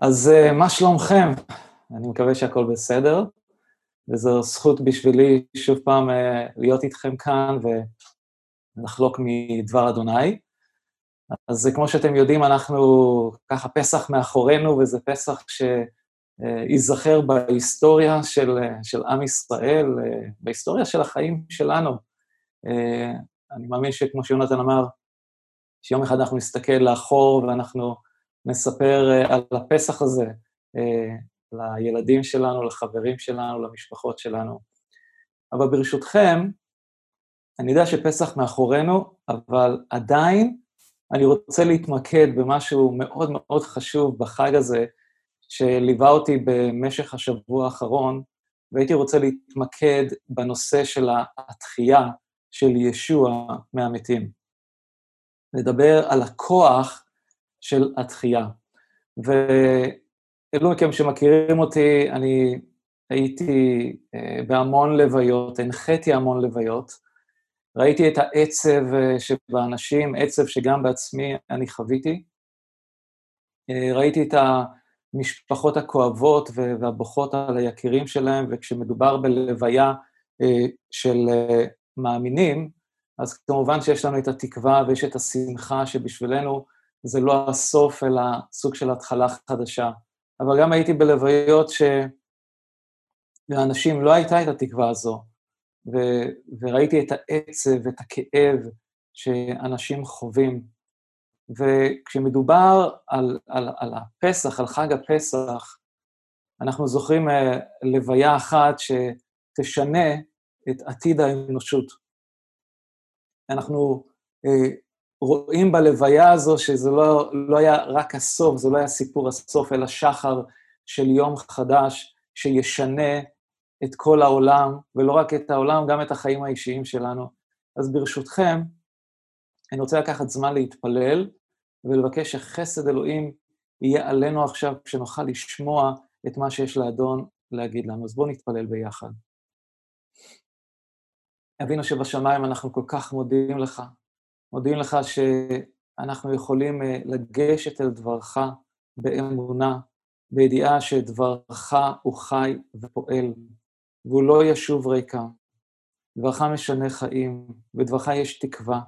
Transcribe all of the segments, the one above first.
אז uh, מה שלומכם? אני מקווה שהכל בסדר, וזו זכות בשבילי שוב פעם uh, להיות איתכם כאן ולחלוק מדבר אדוני. אז כמו שאתם יודעים, אנחנו ככה פסח מאחורינו, וזה פסח שייזכר בהיסטוריה של, של עם ישראל, בהיסטוריה של החיים שלנו. אני מאמין שכמו שיונתן אמר, שיום אחד אנחנו נסתכל לאחור ואנחנו נספר אה, על הפסח הזה אה, לילדים שלנו, לחברים שלנו, למשפחות שלנו. אבל ברשותכם, אני יודע שפסח מאחורינו, אבל עדיין אני רוצה להתמקד במשהו מאוד מאוד חשוב בחג הזה, שליווה אותי במשך השבוע האחרון, והייתי רוצה להתמקד בנושא של התחייה של ישוע מהמתים. לדבר על הכוח של התחייה. ואלו מכם שמכירים אותי, אני הייתי uh, בהמון לוויות, הנחיתי המון לוויות. ראיתי את העצב uh, שבאנשים, עצב שגם בעצמי אני חוויתי. Uh, ראיתי את המשפחות הכואבות והבוכות על היקירים שלהם, וכשמדובר בלוויה של מאמינים, אז כמובן שיש לנו את התקווה ויש את השמחה שבשבילנו זה לא הסוף, אלא סוג של התחלה חדשה. אבל גם הייתי בלוויות שלאנשים לא הייתה את התקווה הזו, ו- וראיתי את העצב, את הכאב שאנשים חווים. וכשמדובר על, על, על הפסח, על חג הפסח, אנחנו זוכרים uh, לוויה אחת שתשנה את עתיד האנושות. אנחנו uh, רואים בלוויה הזו שזה לא, לא היה רק הסוף, זה לא היה סיפור הסוף, אלא שחר של יום חדש שישנה את כל העולם, ולא רק את העולם, גם את החיים האישיים שלנו. אז ברשותכם, אני רוצה לקחת זמן להתפלל ולבקש שחסד אלוהים יהיה עלינו עכשיו, כשנוכל לשמוע את מה שיש לאדון להגיד לנו. אז בואו נתפלל ביחד. אבינו שבשמיים, אנחנו כל כך מודים לך מודים לך שאנחנו יכולים אה, לגשת אל דברך באמונה, בידיעה שדברך הוא חי ופועל, והוא לא ישוב ריקה. דברך משנה חיים, בדברך יש תקווה.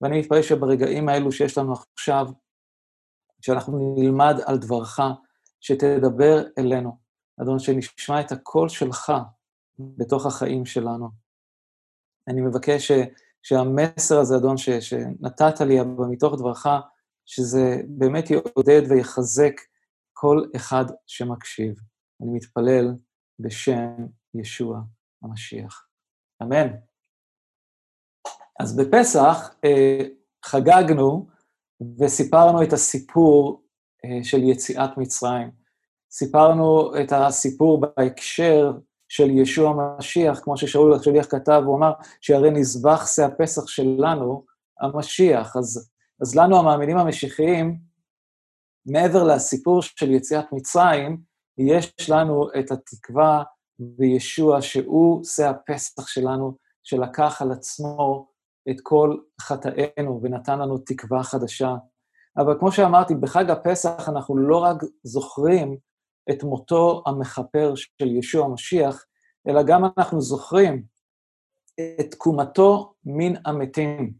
ואני מתפלל שברגעים האלו שיש לנו עכשיו, שאנחנו נלמד על דברך, שתדבר אלינו, אדון, שנשמע את הקול שלך בתוך החיים שלנו. אני מבקש. שהמסר הזה, אדון, ש, שנתת לי מתוך דברך, שזה באמת יעודד ויחזק כל אחד שמקשיב. אני מתפלל בשם ישוע המשיח. אמן. אז בפסח אה, חגגנו וסיפרנו את הסיפור אה, של יציאת מצרים. סיפרנו את הסיפור בהקשר של ישוע המשיח, כמו ששאול השליח כתב, הוא אמר שהרי נזבח שא הפסח שלנו, המשיח. אז, אז לנו, המאמינים המשיחיים, מעבר לסיפור של יציאת מצרים, יש לנו את התקווה בישוע, שהוא שא הפסח שלנו, שלקח על עצמו את כל חטאינו ונתן לנו תקווה חדשה. אבל כמו שאמרתי, בחג הפסח אנחנו לא רק זוכרים את מותו המכפר של ישוע המשיח, אלא גם אנחנו זוכרים את תקומתו מן המתים,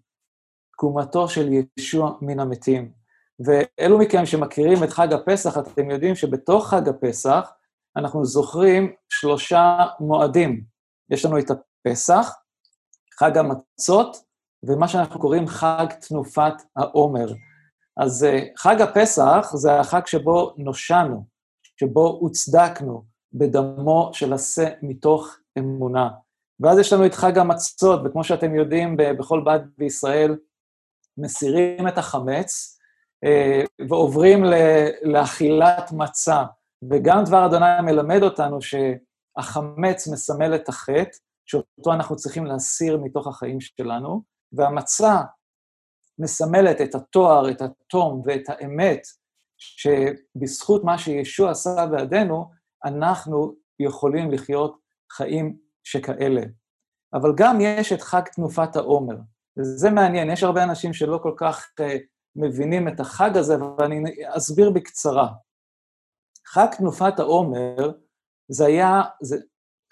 תקומתו של ישוע מן המתים. ואלו מכם שמכירים את חג הפסח, אתם יודעים שבתוך חג הפסח אנחנו זוכרים שלושה מועדים. יש לנו את הפסח, חג המצות, ומה שאנחנו קוראים חג תנופת העומר. אז אה, חג הפסח זה החג שבו נושענו, שבו הוצדקנו בדמו של השה מתוך אמונה. ואז יש לנו את חג המצות, וכמו שאתם יודעים, בכל בית בישראל מסירים את החמץ אה, ועוברים לאכילת מצה. וגם דבר אדוני מלמד אותנו שהחמץ מסמל את החטא, שאותו אנחנו צריכים להסיר מתוך החיים שלנו, והמצה מסמלת את התואר, את התום ואת האמת, שבזכות מה שישוע עשה בעדינו, אנחנו יכולים לחיות חיים שכאלה. אבל גם יש את חג תנופת העומר. וזה מעניין, יש הרבה אנשים שלא כל כך uh, מבינים את החג הזה, ואני אסביר בקצרה. חג תנופת העומר, זה היה, זה,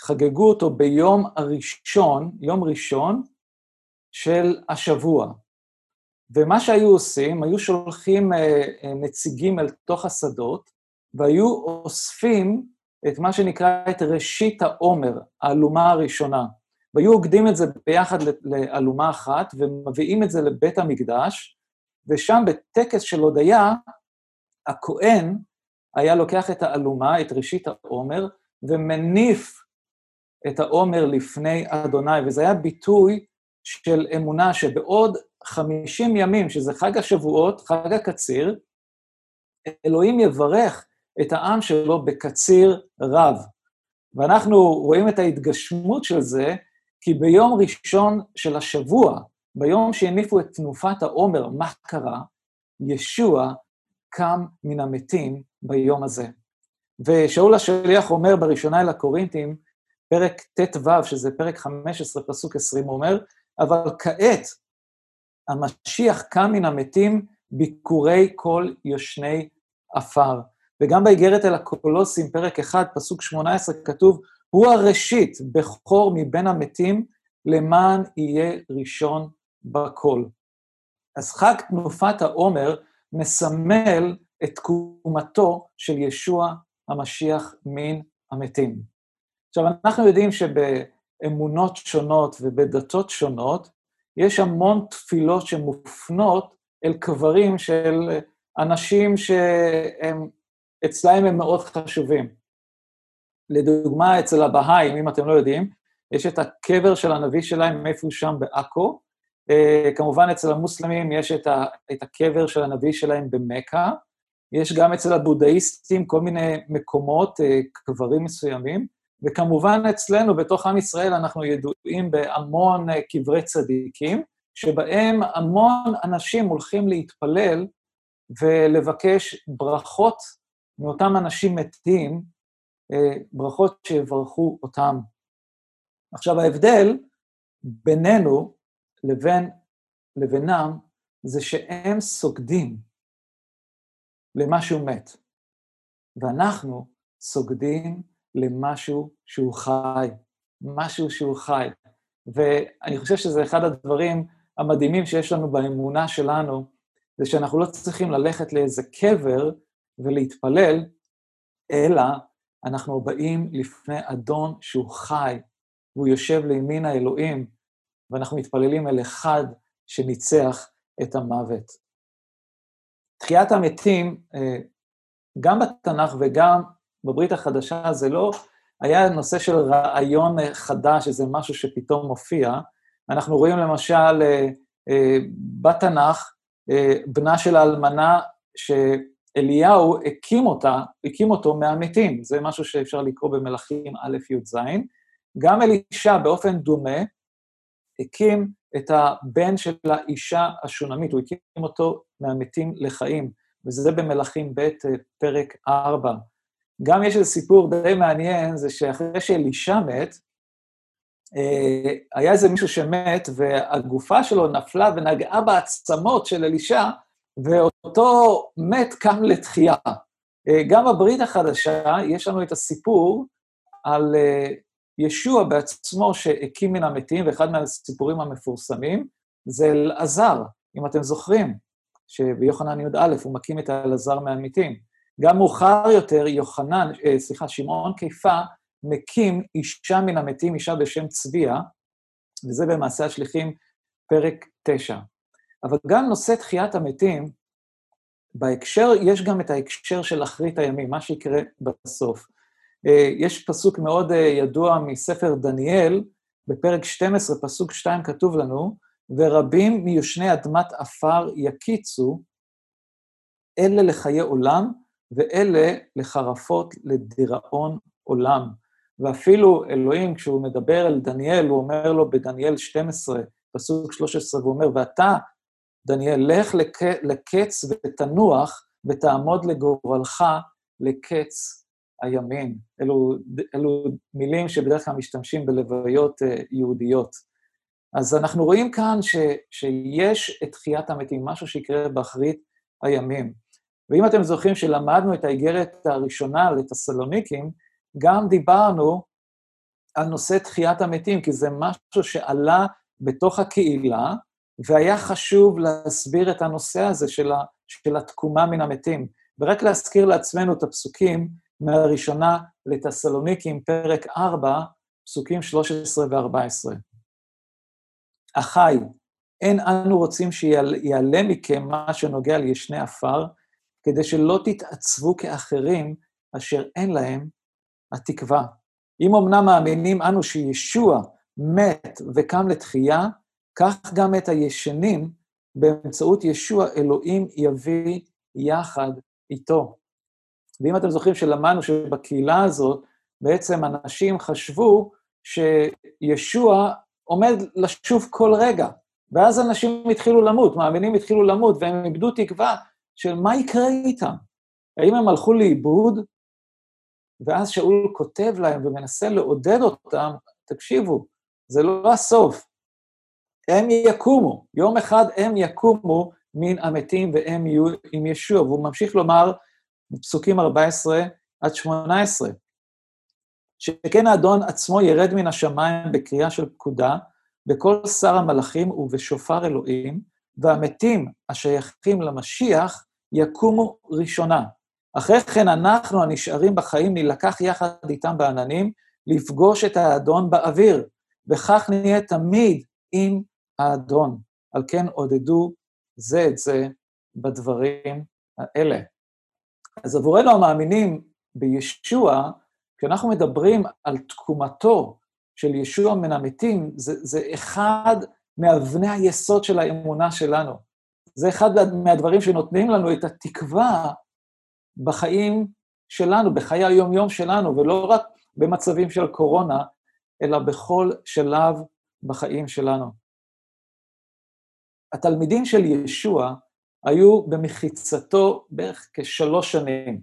חגגו אותו ביום הראשון, יום ראשון של השבוע. ומה שהיו עושים, היו שולחים אה, אה, נציגים אל תוך השדות, והיו אוספים את מה שנקרא את ראשית העומר, האלומה הראשונה. והיו עוגדים את זה ביחד לאלומה אחת, ומביאים את זה לבית המקדש, ושם בטקס של הודיה, הכהן היה לוקח את האלומה, את ראשית העומר, ומניף את העומר לפני אדוני, וזה היה ביטוי של אמונה שבעוד 50 ימים, שזה חג השבועות, חג הקציר, אלוהים יברך את העם שלו בקציר רב. ואנחנו רואים את ההתגשמות של זה, כי ביום ראשון של השבוע, ביום שהניפו את תנופת העומר, מה קרה? ישוע קם מן המתים ביום הזה. ושאול השליח אומר בראשונה אל הקורינתים, פרק ט"ו, שזה פרק 15, פסוק 20, הוא אומר, אבל כעת המשיח קם מן המתים ביקורי כל יושני עפר. וגם באיגרת אל הקולוסים, פרק 1, פסוק 18, כתוב, הוא הראשית, בכור מבין המתים, למען יהיה ראשון בכל. אז חג תנופת העומר מסמל את תקומתו של ישוע המשיח מן המתים. עכשיו, אנחנו יודעים שבאמונות שונות ובדתות שונות, יש המון תפילות שמופנות אל קברים של אנשים שהם, אצלהם הם מאוד חשובים. לדוגמה, אצל הבהאים, אם אתם לא יודעים, יש את הקבר של הנביא שלהם איפה שם בעכו. Uh, כמובן, אצל המוסלמים יש את, ה, את הקבר של הנביא שלהם במכה. יש גם אצל הבודהיסטים כל מיני מקומות, uh, קברים מסוימים. וכמובן אצלנו, בתוך עם ישראל, אנחנו ידועים בהמון אה, קברי צדיקים, שבהם המון אנשים הולכים להתפלל ולבקש ברכות מאותם אנשים מתים, אה, ברכות שיברכו אותם. עכשיו, ההבדל בינינו לבין, לבינם זה שהם סוגדים למשהו מת, ואנחנו סוגדים למשהו שהוא חי, משהו שהוא חי. ואני חושב שזה אחד הדברים המדהימים שיש לנו באמונה שלנו, זה שאנחנו לא צריכים ללכת לאיזה קבר ולהתפלל, אלא אנחנו באים לפני אדון שהוא חי, והוא יושב לימין האלוהים, ואנחנו מתפללים אל אחד שניצח את המוות. תחיית המתים, אה, גם בתנ"ך וגם בברית החדשה זה לא היה נושא של רעיון חדש, איזה משהו שפתאום מופיע. אנחנו רואים למשל אה, אה, בתנ"ך, אה, בנה של האלמנה, שאליהו הקים אותה, הקים אותו מהמתים. זה משהו שאפשר לקרוא במלכים א', י', ז'. גם אלישע, באופן דומה, הקים את הבן של האישה השונמית, הוא הקים אותו מהמתים לחיים, וזה במלכים ב', פרק 4. גם יש איזה סיפור די מעניין, זה שאחרי שאלישע מת, אה, היה איזה מישהו שמת, והגופה שלו נפלה ונגעה בעצמות של אלישע, ואותו מת קם לתחייה. אה, גם בברית החדשה יש לנו את הסיפור על אה, ישוע בעצמו שהקים מן המתים, ואחד מהסיפורים המפורסמים זה אלעזר, אם אתם זוכרים, שביוחנן י"א הוא מקים את אלעזר מהמתים. גם מאוחר יותר, יוחנן, אה, סליחה, שמעון קיפה, מקים אישה מן המתים, אישה בשם צביה, וזה במעשה השליחים, פרק 9. אבל גם נושא תחיית המתים, בהקשר, יש גם את ההקשר של אחרית הימים, מה שיקרה בסוף. אה, יש פסוק מאוד אה, ידוע מספר דניאל, בפרק 12, פסוק 2 כתוב לנו, ורבים מיושני אדמת עפר יקיצו, אלה לחיי עולם, ואלה לחרפות לדיראון עולם. ואפילו אלוהים, כשהוא מדבר אל דניאל, הוא אומר לו בדניאל 12, פסוק 13, והוא אומר, ואתה, דניאל, לך לק... לקץ ותנוח, ותעמוד לגורלך לקץ הימים. אלו, אלו מילים שבדרך כלל משתמשים בלוויות uh, יהודיות. אז אנחנו רואים כאן ש, שיש את תחיית המתים, משהו שיקרה באחרית הימים. ואם אתם זוכרים שלמדנו את האיגרת הראשונה לתסלוניקים, גם דיברנו על נושא תחיית המתים, כי זה משהו שעלה בתוך הקהילה, והיה חשוב להסביר את הנושא הזה של, ה, של התקומה מן המתים. ורק להזכיר לעצמנו את הפסוקים מהראשונה לתסלוניקים, פרק 4, פסוקים 13 ו-14. אחי, אין אנו רוצים שיעלה מכם מה שנוגע לישני עפר, כדי שלא תתעצבו כאחרים אשר אין להם התקווה. אם אמנם מאמינים אנו שישוע מת וקם לתחייה, כך גם את הישנים, באמצעות ישוע אלוהים יביא יחד איתו. ואם אתם זוכרים שלמדנו שבקהילה הזאת, בעצם אנשים חשבו שישוע עומד לשוב כל רגע, ואז אנשים התחילו למות, מאמינים התחילו למות, והם איבדו תקווה של מה יקרה איתם. האם הם הלכו לאיבוד? ואז שאול כותב להם ומנסה לעודד אותם, תקשיבו, זה לא הסוף. הם יקומו, יום אחד הם יקומו מן המתים והם יהיו עם ישוע. והוא ממשיך לומר בפסוקים 14 עד 18, שכן האדון עצמו ירד מן השמיים בקריאה של פקודה, בכל שר המלאכים ובשופר אלוהים, והמתים השייכים למשיח יקומו ראשונה. אחרי כן אנחנו הנשארים בחיים נילקח יחד איתם בעננים, לפגוש את האדון באוויר, וכך נהיה תמיד עם האדון. על כן עודדו זה את זה בדברים האלה. אז עבורנו המאמינים בישוע, כשאנחנו מדברים על תקומתו של ישוע מן המתים, זה, זה אחד מאבני היסוד של האמונה שלנו. זה אחד מהדברים שנותנים לנו את התקווה בחיים שלנו, בחיי היום-יום שלנו, ולא רק במצבים של קורונה, אלא בכל שלב בחיים שלנו. התלמידים של ישוע היו במחיצתו בערך כשלוש שנים.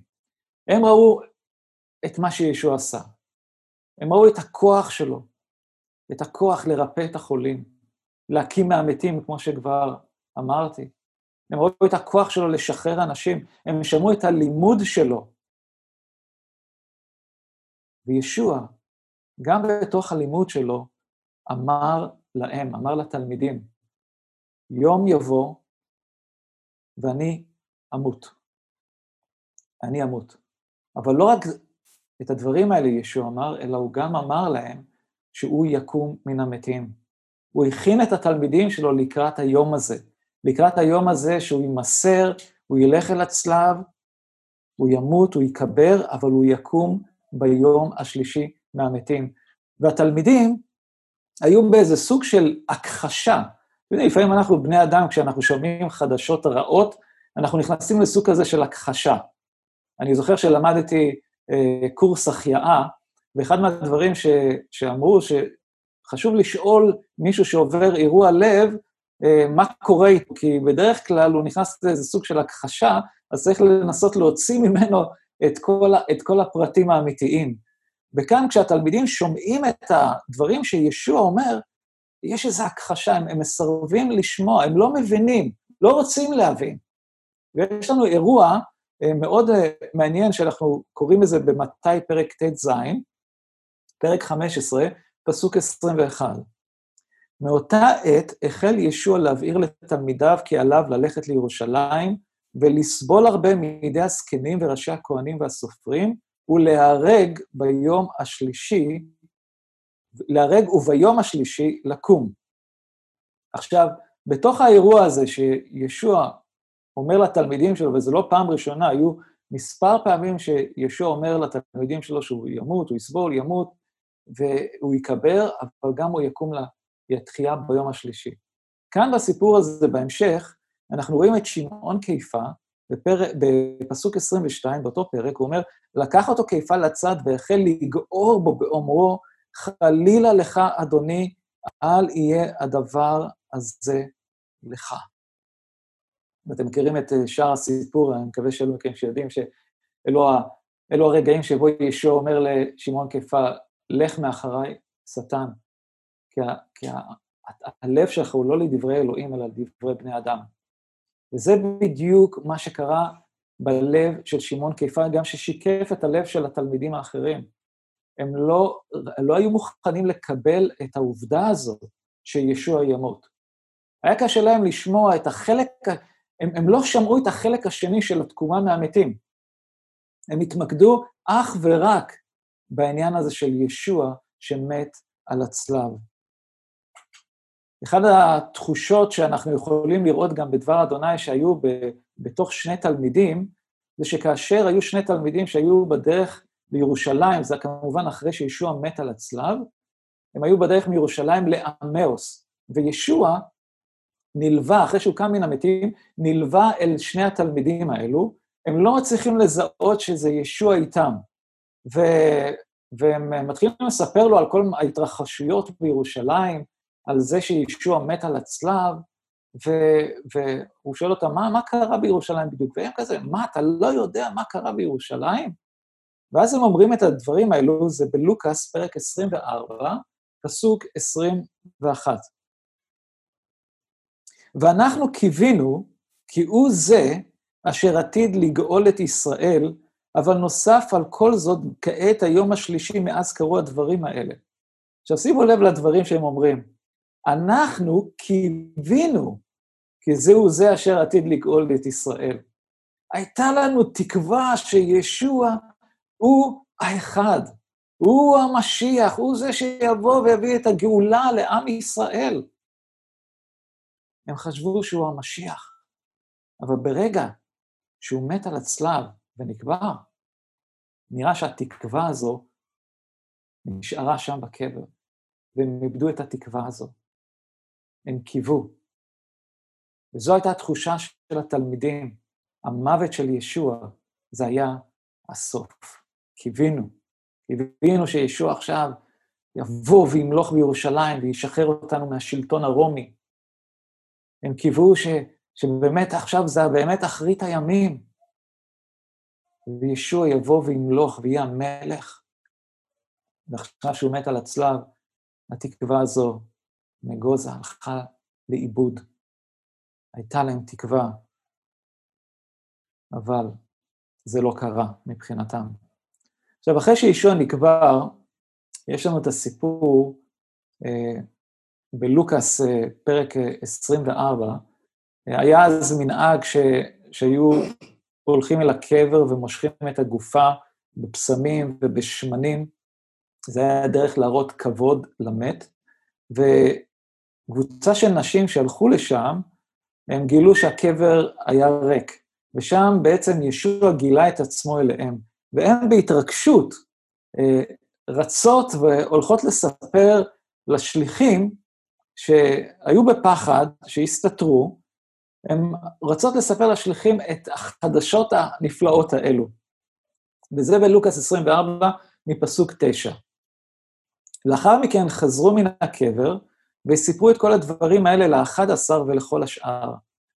הם ראו את מה שישוע עשה. הם ראו את הכוח שלו, את הכוח לרפא את החולים, להקים מהמתים, כמו שכבר אמרתי. הם ראו את הכוח שלו לשחרר אנשים, הם שמעו את הלימוד שלו. וישוע, גם בתוך הלימוד שלו, אמר להם, אמר לתלמידים, יום יבוא ואני אמות. אני אמות. אבל לא רק את הדברים האלה ישוע אמר, אלא הוא גם אמר להם שהוא יקום מן המתים. הוא הכין את התלמידים שלו לקראת היום הזה, לקראת היום הזה שהוא יימסר, הוא ילך אל הצלב, הוא ימות, הוא ייקבר, אבל הוא יקום ביום השלישי מהמתים. והתלמידים היו באיזה סוג של הכחשה. אתה יודע, לפעמים אנחנו בני אדם, כשאנחנו שומעים חדשות רעות, אנחנו נכנסים לסוג כזה של הכחשה. אני זוכר שלמדתי אה, קורס החייאה, ואחד מהדברים ש, שאמרו, שחשוב לשאול מישהו שעובר אירוע לב, מה קורה איתו, כי בדרך כלל הוא נכנס לאיזה סוג של הכחשה, אז צריך לנסות להוציא ממנו את כל, את כל הפרטים האמיתיים. וכאן, כשהתלמידים שומעים את הדברים שישוע אומר, יש איזו הכחשה, הם, הם מסרבים לשמוע, הם לא מבינים, לא רוצים להבין. ויש לנו אירוע אה, מאוד אה, מעניין, שאנחנו קוראים לזה במתי פרק ט"ז, פרק 15, פסוק 21. מאותה עת החל ישוע להבהיר לתלמידיו כי עליו ללכת לירושלים ולסבול הרבה מידי הזקנים וראשי הכהנים והסופרים, ולהרג ביום השלישי, להרג וביום השלישי לקום. עכשיו, בתוך האירוע הזה שישוע אומר לתלמידים שלו, וזו לא פעם ראשונה, היו מספר פעמים שישוע אומר לתלמידים שלו שהוא ימות, הוא יסבול, ימות, והוא ייקבר, אבל גם הוא יקום לתחייה ביום השלישי. כאן בסיפור הזה, בהמשך, אנחנו רואים את שמעון קיפה, בפר... בפסוק 22, באותו פרק, הוא אומר, לקח אותו קיפה לצד והחל לגעור בו באומרו, חלילה לך, אדוני, אל יהיה הדבר הזה לך. ואתם מכירים את אה, שאר הסיפור, אני מקווה שאלו מכם שיודעים שאלו הרגעים שבו ישוע אומר לשמעון קיפה, לך מאחריי, שטן, כי, הלב שלך הוא לא לדברי אלוהים, אלא לדברי בני אדם. וזה בדיוק מה שקרה בלב של שמעון קיפה, גם ששיקף את הלב של התלמידים האחרים. הם לא, לא היו מוכנים לקבל את העובדה הזאת שישוע ימות. היה קשה להם לשמוע את החלק, הם, הם לא שמעו את החלק השני של התקומה מהמתים. הם התמקדו אך ורק בעניין הזה של ישוע שמת על הצלב. אחת התחושות שאנחנו יכולים לראות גם בדבר אדוני שהיו ב, בתוך שני תלמידים, זה שכאשר היו שני תלמידים שהיו בדרך לירושלים, זה כמובן אחרי שישוע מת על הצלב, הם היו בדרך מירושלים לעמאוס, וישוע נלווה, אחרי שהוא קם מן המתים, נלווה אל שני התלמידים האלו, הם לא מצליחים לזהות שזה ישוע איתם. ו... והם מתחילים לספר לו על כל ההתרחשויות בירושלים, על זה שישוע מת על הצלב, ו... והוא שואל אותם, מה, מה קרה בירושלים בדיוק? והם כזה, מה, אתה לא יודע מה קרה בירושלים? ואז הם אומרים את הדברים האלו, זה בלוקאס, פרק 24, פסוק 21. ואנחנו קיווינו, כי הוא זה אשר עתיד לגאול את ישראל, אבל נוסף על כל זאת, כעת היום השלישי מאז קרו הדברים האלה. עכשיו, שימו לב לדברים שהם אומרים. אנחנו קיווינו, כי זהו זה אשר עתיד לגאול את ישראל. הייתה לנו תקווה שישוע הוא האחד, הוא המשיח, הוא זה שיבוא ויביא את הגאולה לעם ישראל. הם חשבו שהוא המשיח, אבל ברגע שהוא מת על הצלב ונקבר, נראה שהתקווה הזו נשארה שם בקבר, והם איבדו את התקווה הזו. הם קיוו. וזו הייתה התחושה של התלמידים. המוות של ישוע, זה היה הסוף. קיווינו. קיווינו שישוע עכשיו יבוא וימלוך בירושלים וישחרר אותנו מהשלטון הרומי. הם קיוו ש, שבאמת עכשיו זה באמת אחרית הימים, וישוע יבוא וימלוך ויהיה המלך. ועכשיו שהוא מת על הצלב, התקווה הזו נגוזה הלכה לאיבוד. הייתה להם תקווה, אבל זה לא קרה מבחינתם. עכשיו, אחרי שישוע נקבר, יש לנו את הסיפור אה, בלוקאס, אה, פרק 24, אה, היה אז מנהג ש, שהיו הולכים אל הקבר ומושכים את הגופה בפסמים ובשמנים. זה היה דרך להראות כבוד למת, וקבוצה של נשים שהלכו לשם, הם גילו שהקבר היה ריק, ושם בעצם ישוע גילה את עצמו אליהם. והן בהתרגשות אה, רצות והולכות לספר לשליחים שהיו בפחד, שהסתתרו, הן רצות לספר לשליחים את החדשות הנפלאות האלו. וזה בלוקאס 24, מפסוק 9. לאחר מכן חזרו מן הקבר וסיפרו את כל הדברים האלה לאחד עשר ולכל השאר.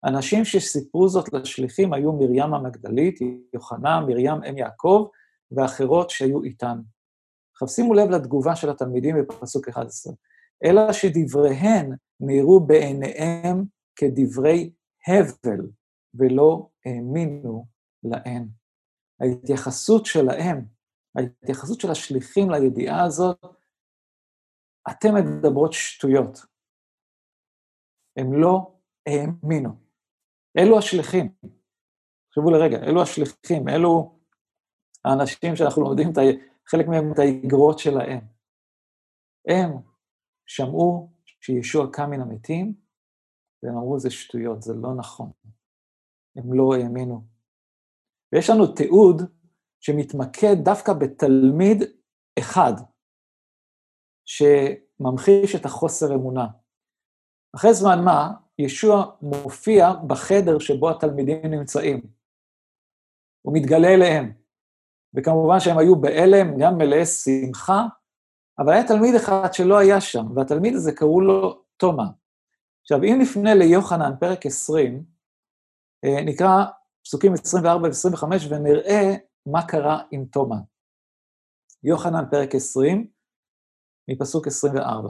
אנשים שסיפרו זאת לשליחים היו מרים המגדלית, יוחנה, מרים אם יעקב, ואחרות שהיו איתן. עכשיו שימו לב לתגובה של התלמידים בפסוק 11. אלא שדבריהן נראו בעיניהם כדברי הבל, ולא האמינו להן. ההתייחסות שלהם, ההתייחסות של השליחים לידיעה הזאת, אתם מדברות שטויות. הם לא האמינו. אלו השליחים. תחשבו לרגע, אלו השליחים, אלו האנשים שאנחנו לומדים את ה... חלק מהם את האגרות שלהם. הם שמעו שישוע קם מן המתים, והם אמרו, זה שטויות, זה לא נכון. הם לא האמינו. ויש לנו תיעוד שמתמקד דווקא בתלמיד אחד, שממחיש את החוסר אמונה. אחרי זמן מה, ישוע מופיע בחדר שבו התלמידים נמצאים. הוא מתגלה אליהם. וכמובן שהם היו בהלם, גם מלאי שמחה, אבל היה תלמיד אחד שלא היה שם, והתלמיד הזה קראו לו תומא. עכשיו, אם נפנה ליוחנן, פרק 20, אה, נקרא פסוקים 24 ו-25, ונראה מה קרה עם תומא. יוחנן, פרק 20, מפסוק 24.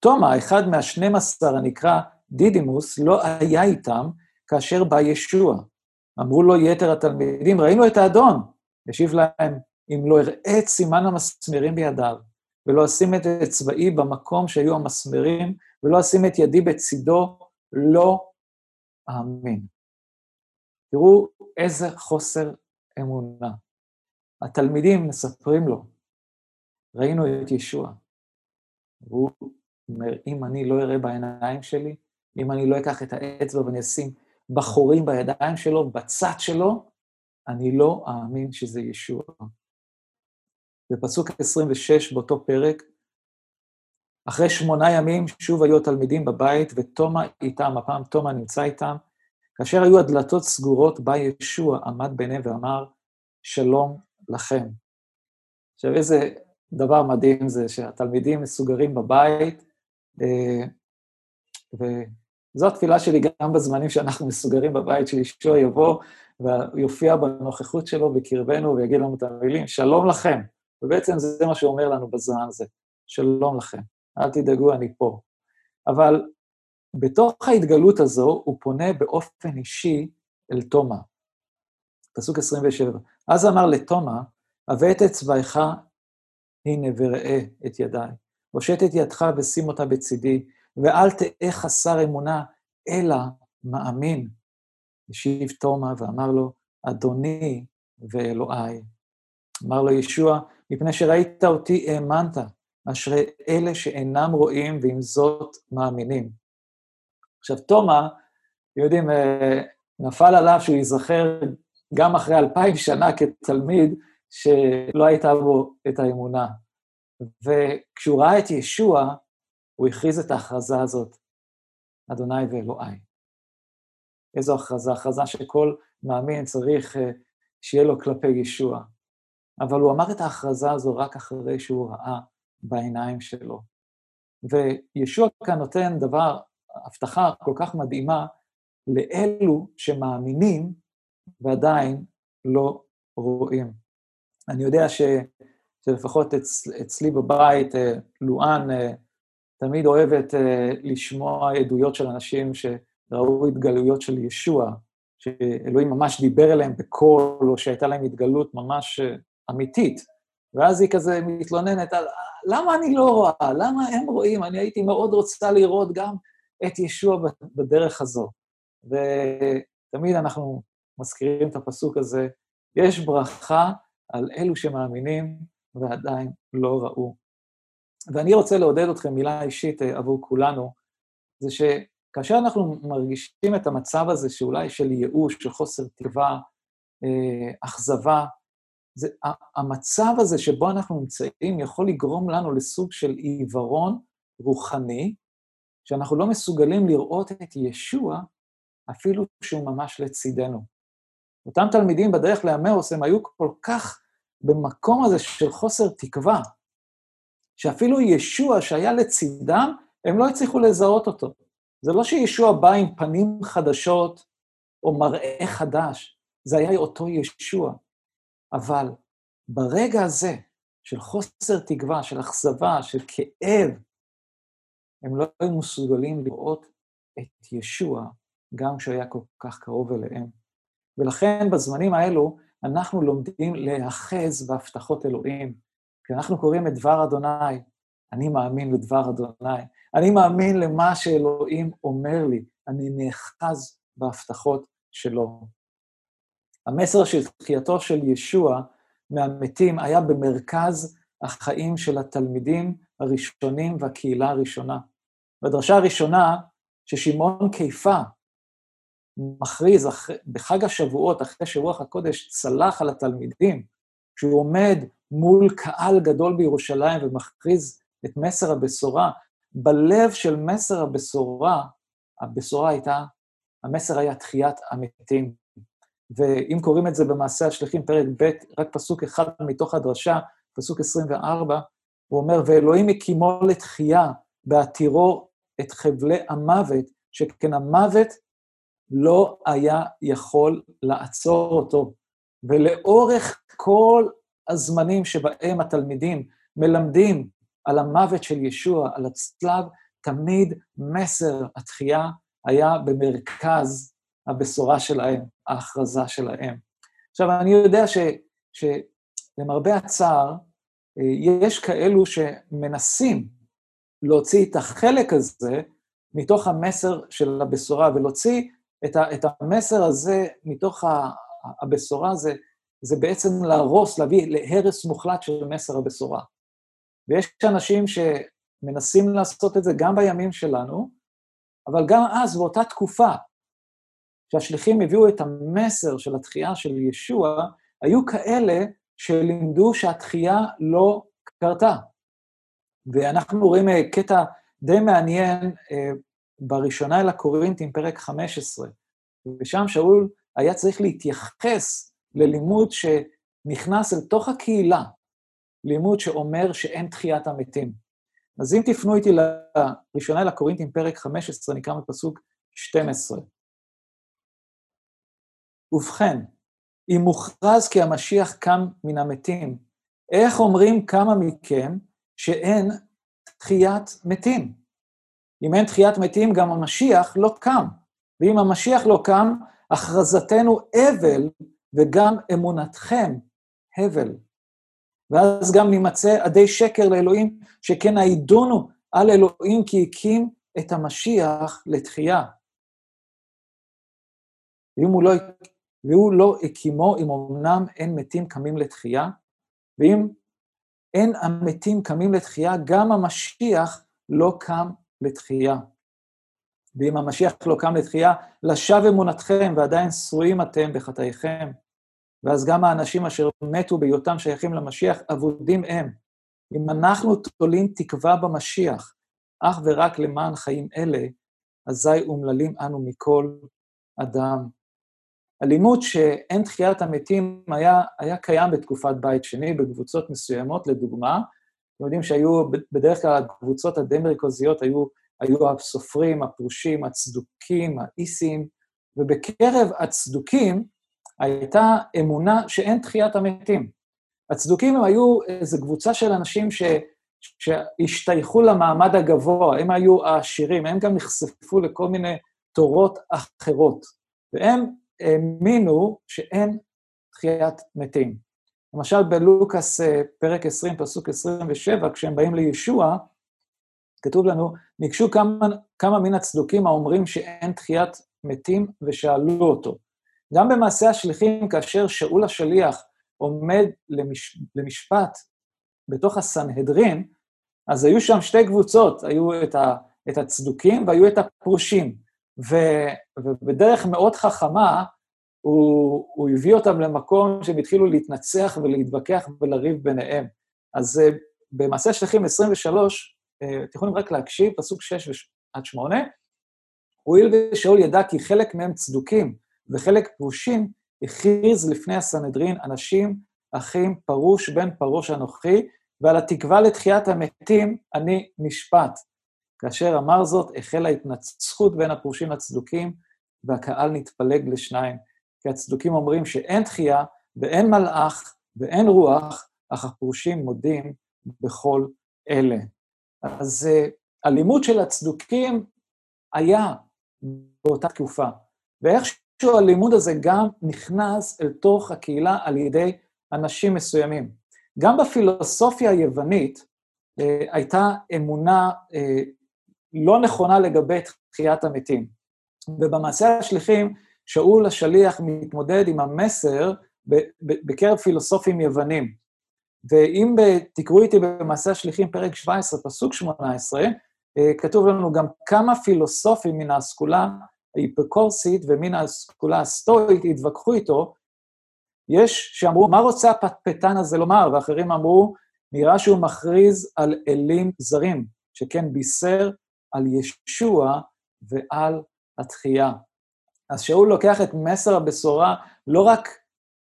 תומא, אחד מהשנים עשר הנקרא דידימוס לא היה איתם כאשר בא ישוע. אמרו לו יתר התלמידים, ראינו את האדון. השיב להם, אם לא אראה את סימן המסמרים בידיו, ולא אשים את אצבעי במקום שהיו המסמרים, ולא אשים את ידי בצידו, לא אאמין. תראו איזה חוסר אמונה. התלמידים מספרים לו, ראינו את ישוע. והוא אומר, אם אני לא אראה בעיניים שלי, אם אני לא אקח את האצבע ואני אשים בחורים בידיים שלו, בצד שלו, אני לא אאמין שזה ישוע. בפסוק 26 באותו פרק, אחרי שמונה ימים שוב היו התלמידים בבית, ותומא איתם, הפעם תומא נמצא איתם, כאשר היו הדלתות סגורות, בא ישוע, עמד ביניהם ואמר, שלום לכם. עכשיו, איזה דבר מדהים זה שהתלמידים מסוגרים בבית, אה, וזו התפילה שלי גם בזמנים שאנחנו מסוגרים בבית, שישוע יבוא ויופיע בנוכחות שלו בקרבנו ויגיד לנו את המילים, שלום לכם. ובעצם זה מה שהוא אומר לנו בזמן הזה, שלום לכם, אל תדאגו, אני פה. אבל בתוך ההתגלות הזו, הוא פונה באופן אישי אל תומא. פסוק 27. אז אמר לתומא, הבא את אצבעך, הנה וראה את ידיי. הושט את ידך ושים אותה בצידי, ואל תהא חסר אמונה, אלא מאמין. השיב תומא ואמר לו, אדוני ואלוהי. אמר לו ישוע, מפני שראית אותי האמנת, אשרי אלה שאינם רואים ועם זאת מאמינים. עכשיו, תומא, יודעים, אה, נפל עליו שהוא ייזכר גם אחרי אלפיים שנה כתלמיד, שלא הייתה בו את האמונה. וכשהוא ראה את ישוע, הוא הכריז את ההכרזה הזאת, אדוני ואלוהי. איזו הכרזה? הכרזה שכל מאמין צריך אה, שיהיה לו כלפי ישוע. אבל הוא אמר את ההכרזה הזו רק אחרי שהוא ראה בעיניים שלו. וישוע כאן נותן דבר, הבטחה כל כך מדהימה לאלו שמאמינים ועדיין לא רואים. אני יודע ש, שלפחות אצ, אצלי בבית, אה, לואן אה, תמיד אוהבת אה, לשמוע עדויות של אנשים שראו התגלויות של ישוע, שאלוהים ממש דיבר אליהם בקול, או שהייתה להם התגלות ממש אמיתית. ואז היא כזה מתלוננת על, למה אני לא רואה? למה הם רואים? אני הייתי מאוד רוצה לראות גם את ישוע בדרך הזו. ותמיד אנחנו מזכירים את הפסוק הזה, יש ברכה על אלו שמאמינים ועדיין לא ראו. ואני רוצה לעודד אתכם, מילה אישית אה, עבור כולנו, זה שכאשר אנחנו מרגישים את המצב הזה, שאולי של ייאוש, של חוסר תקווה, אה, אכזבה, זה, המצב הזה שבו אנחנו נמצאים יכול לגרום לנו לסוג של עיוורון רוחני, שאנחנו לא מסוגלים לראות את ישוע אפילו שהוא ממש לצידנו. אותם תלמידים בדרך לאמאוס, הם היו כל כך במקום הזה של חוסר תקווה, שאפילו ישוע שהיה לצידם, הם לא הצליחו לזהות אותו. זה לא שישוע בא עם פנים חדשות או מראה חדש, זה היה אותו ישוע. אבל ברגע הזה של חוסר תקווה, של אכזבה, של כאב, הם לא היו מסוגלים לראות את ישוע גם כשהוא היה כל כך קרוב אליהם. ולכן בזמנים האלו אנחנו לומדים להיאחז בהבטחות אלוהים, כי אנחנו קוראים את דבר אדוני, אני מאמין לדבר אדוני, אני מאמין למה שאלוהים אומר לי, אני נאחז בהבטחות שלו. המסר של תחייתו של ישוע מהמתים היה במרכז החיים של התלמידים הראשונים והקהילה הראשונה. בדרשה הראשונה, ששמעון קיפה מכריז בחג השבועות, אחרי שרוח הקודש צלח על התלמידים, כשהוא עומד מול קהל גדול בירושלים ומכריז את מסר הבשורה, בלב של מסר הבשורה, הבשורה הייתה, המסר היה תחיית המתים. ואם קוראים את זה במעשה השליחים, פרק ב', רק פסוק אחד מתוך הדרשה, פסוק 24, הוא אומר, ואלוהים הקימו לתחייה בהתירו את חבלי המוות, שכן המוות לא היה יכול לעצור אותו. ולאורך כל הזמנים שבהם התלמידים מלמדים על המוות של ישוע, על הצלב, תמיד מסר התחייה היה במרכז הבשורה שלהם. ההכרזה שלהם. עכשיו, אני יודע ש, שלמרבה הצער, יש כאלו שמנסים להוציא את החלק הזה מתוך המסר של הבשורה, ולהוציא את, ה, את המסר הזה מתוך הבשורה, זה, זה בעצם להרוס, להביא להרס מוחלט של מסר הבשורה. ויש אנשים שמנסים לעשות את זה גם בימים שלנו, אבל גם אז, באותה תקופה, שהשליחים הביאו את המסר של התחייה של ישוע, היו כאלה שלימדו שהתחייה לא קרתה. ואנחנו רואים אה, קטע די מעניין אה, בראשונה אל הקורינטים, פרק 15, ושם שאול היה צריך להתייחס ללימוד שנכנס אל תוך הקהילה, לימוד שאומר שאין תחיית המתים. אז אם תפנו איתי לראשונה אל הקורינטים, פרק 15, נקרא מפסוק 12. ובכן, אם מוכרז כי המשיח קם מן המתים, איך אומרים כמה מכם שאין תחיית מתים? אם אין תחיית מתים, גם המשיח לא קם. ואם המשיח לא קם, הכרזתנו אבל, וגם אמונתכם הבל. ואז גם נימצא עדי שקר לאלוהים, שכן העידונו על אלוהים כי הקים את המשיח לתחייה. ואם הוא לא, והוא לא הקימו, אם אמנם אין מתים קמים לתחייה, ואם אין המתים קמים לתחייה, גם המשיח לא קם לתחייה. ואם המשיח לא קם לתחייה, לשווא אמונתכם, ועדיין שרועים אתם בחטאיכם. ואז גם האנשים אשר מתו בהיותם שייכים למשיח, אבודים הם. אם אנחנו תולים תקווה במשיח, אך ורק למען חיים אלה, אזי אומללים אנו מכל אדם. הלימוד שאין תחיית המתים היה, היה קיים בתקופת בית שני, בקבוצות מסוימות, לדוגמה. אתם יודעים שהיו, בדרך כלל הקבוצות הדי-מרכזיות היו, היו הסופרים, הפרושים, הצדוקים, האיסים, ובקרב הצדוקים הייתה אמונה שאין תחיית המתים. הצדוקים הם היו איזו קבוצה של אנשים ש, שהשתייכו למעמד הגבוה, הם היו העשירים, הם גם נחשפו לכל מיני תורות אחרות, והם האמינו שאין תחיית מתים. למשל, בלוקאס אה, פרק 20, פסוק 27, כשהם באים לישוע, כתוב לנו, ניגשו כמה, כמה מן הצדוקים האומרים שאין תחיית מתים, ושאלו אותו. גם במעשה השליחים, כאשר שאול השליח עומד למש, למשפט בתוך הסנהדרין, אז היו שם שתי קבוצות, היו את, ה, את הצדוקים והיו את הפרושים. ו, ובדרך מאוד חכמה, הוא, הוא הביא אותם למקום שהם התחילו להתנצח ולהתווכח ולריב ביניהם. אז uh, במעשה השליחים 23, uh, אתם יכולים רק להקשיב, פסוק 6 עד 8, הואיל ושאול ידע כי חלק מהם צדוקים וחלק פרושים, הכריז לפני הסנהדרין אנשים, אחים, פרוש בן פרוש אנוכי, ועל התקווה לתחיית המתים אני נשפט. כאשר אמר זאת, החלה התנצחות בין הפרושים לצדוקים, והקהל נתפלג לשניים. כי הצדוקים אומרים שאין תחייה ואין מלאך ואין רוח, אך הפרושים מודים בכל אלה. אז uh, הלימוד של הצדוקים היה באותה תקופה, ואיכשהו הלימוד הזה גם נכנס אל תוך הקהילה על ידי אנשים מסוימים. גם בפילוסופיה היוונית uh, הייתה אמונה uh, לא נכונה לגבי תחיית המתים. ובמעשה השליחים, שאול השליח מתמודד עם המסר בקרב פילוסופים יוונים. ואם תקראו איתי במעשה השליחים, פרק 17, פסוק 18, אה, כתוב לנו גם כמה פילוסופים מן האסכולה ההיפוקורסית ומן האסכולה הסטואית התווכחו איתו, יש שאמרו, מה רוצה הפטפטן הזה לומר? ואחרים אמרו, נראה שהוא מכריז על אלים זרים, שכן בישר על ישוע ועל התחייה. אז שאול לוקח את מסר הבשורה לא רק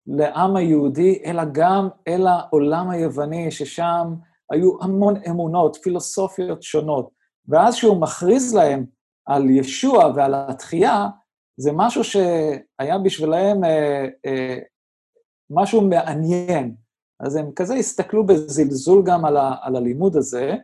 לעם היהודי, אלא גם אל העולם היווני, ששם היו המון אמונות, פילוסופיות שונות. ואז שהוא מכריז להם על ישוע ועל התחייה, זה משהו שהיה בשבילם אה, אה, משהו מעניין. אז הם כזה הסתכלו בזלזול גם על, ה, על הלימוד הזה,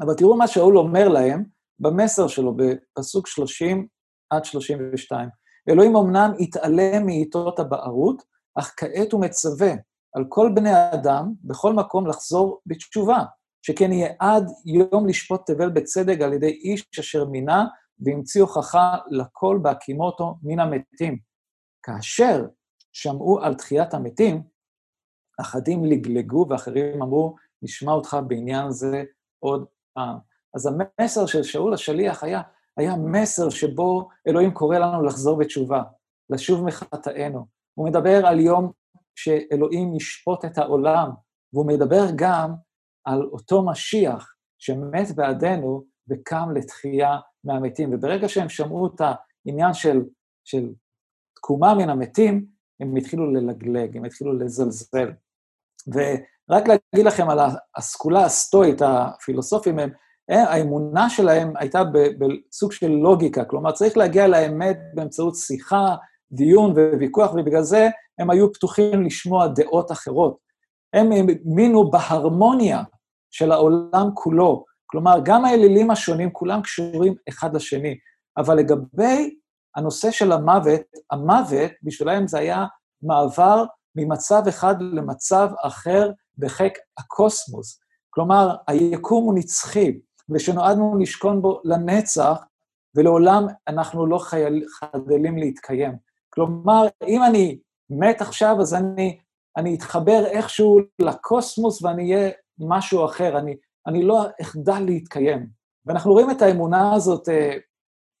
אבל תראו מה שאול אומר להם במסר שלו, בפסוק 30 עד 32. אלוהים אמנם התעלם מעיתות הבערות, אך כעת הוא מצווה על כל בני האדם, בכל מקום, לחזור בתשובה, שכן יהיה עד יום לשפוט תבל בצדק על ידי איש אשר מינה, והמציא הוכחה לכל בהקימו אותו מן המתים. כאשר שמעו על תחיית המתים, אחדים לגלגו ואחרים אמרו, נשמע אותך בעניין זה עוד פעם. אז המסר של שאול השליח היה, היה מסר שבו אלוהים קורא לנו לחזור בתשובה, לשוב מחטאינו. הוא מדבר על יום שאלוהים ישפוט את העולם, והוא מדבר גם על אותו משיח שמת בעדנו וקם לתחייה מהמתים. וברגע שהם שמעו את העניין של, של תקומה מן המתים, הם התחילו ללגלג, הם התחילו לזלזל. ורק להגיד לכם על הסגולה הסטואית, הפילוסופים, הם, האמונה שלהם הייתה בסוג של לוגיקה, כלומר, צריך להגיע לאמת באמצעות שיחה, דיון וויכוח, ובגלל זה הם היו פתוחים לשמוע דעות אחרות. הם האמינו בהרמוניה של העולם כולו, כלומר, גם האלילים השונים, כולם קשורים אחד לשני. אבל לגבי הנושא של המוות, המוות, בשבילם זה היה מעבר ממצב אחד למצב אחר בחיק הקוסמוס. כלומר, היקום הוא נצחי, ושנועדנו לשכון בו לנצח, ולעולם אנחנו לא חייל, חדלים להתקיים. כלומר, אם אני מת עכשיו, אז אני, אני אתחבר איכשהו לקוסמוס ואני אהיה משהו אחר, אני, אני לא אחדל להתקיים. ואנחנו רואים את האמונה הזאת אה,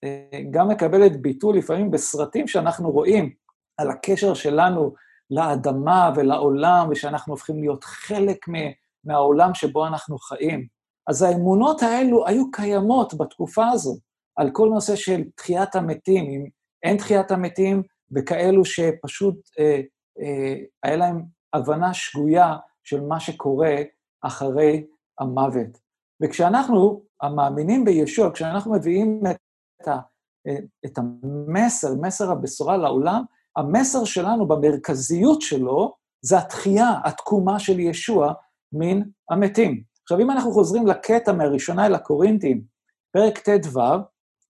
אה, גם מקבלת ביטוי לפעמים בסרטים שאנחנו רואים על הקשר שלנו לאדמה ולעולם, ושאנחנו הופכים להיות חלק מהעולם שבו אנחנו חיים. אז האמונות האלו היו קיימות בתקופה הזו, על כל נושא של תחיית המתים. אם אין תחיית המתים, וכאלו שפשוט אה, אה, היה להם הבנה שגויה של מה שקורה אחרי המוות. וכשאנחנו, המאמינים בישוע, כשאנחנו מביאים את, ה, את המסר, מסר הבשורה לעולם, המסר שלנו במרכזיות שלו זה התחייה, התקומה של ישוע מן המתים. עכשיו, אם אנחנו חוזרים לקטע מהראשונה אל הקורינטים, פרק ט"ו,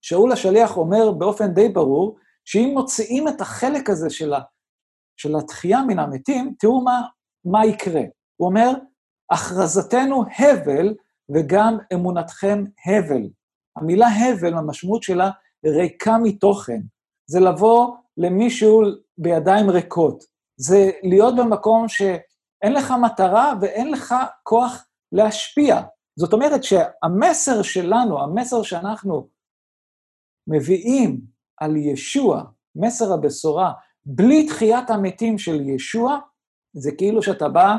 שאול השליח אומר באופן די ברור, שאם מוציאים את החלק הזה של, ה, של התחייה מן המתים, תראו מה, מה יקרה. הוא אומר, הכרזתנו הבל וגם אמונתכם הבל. המילה הבל, המשמעות שלה ריקה מתוכן. זה לבוא למישהו בידיים ריקות. זה להיות במקום שאין לך מטרה ואין לך כוח להשפיע. זאת אומרת שהמסר שלנו, המסר שאנחנו מביאים על ישוע, מסר הבשורה, בלי תחיית המתים של ישוע, זה כאילו שאתה בא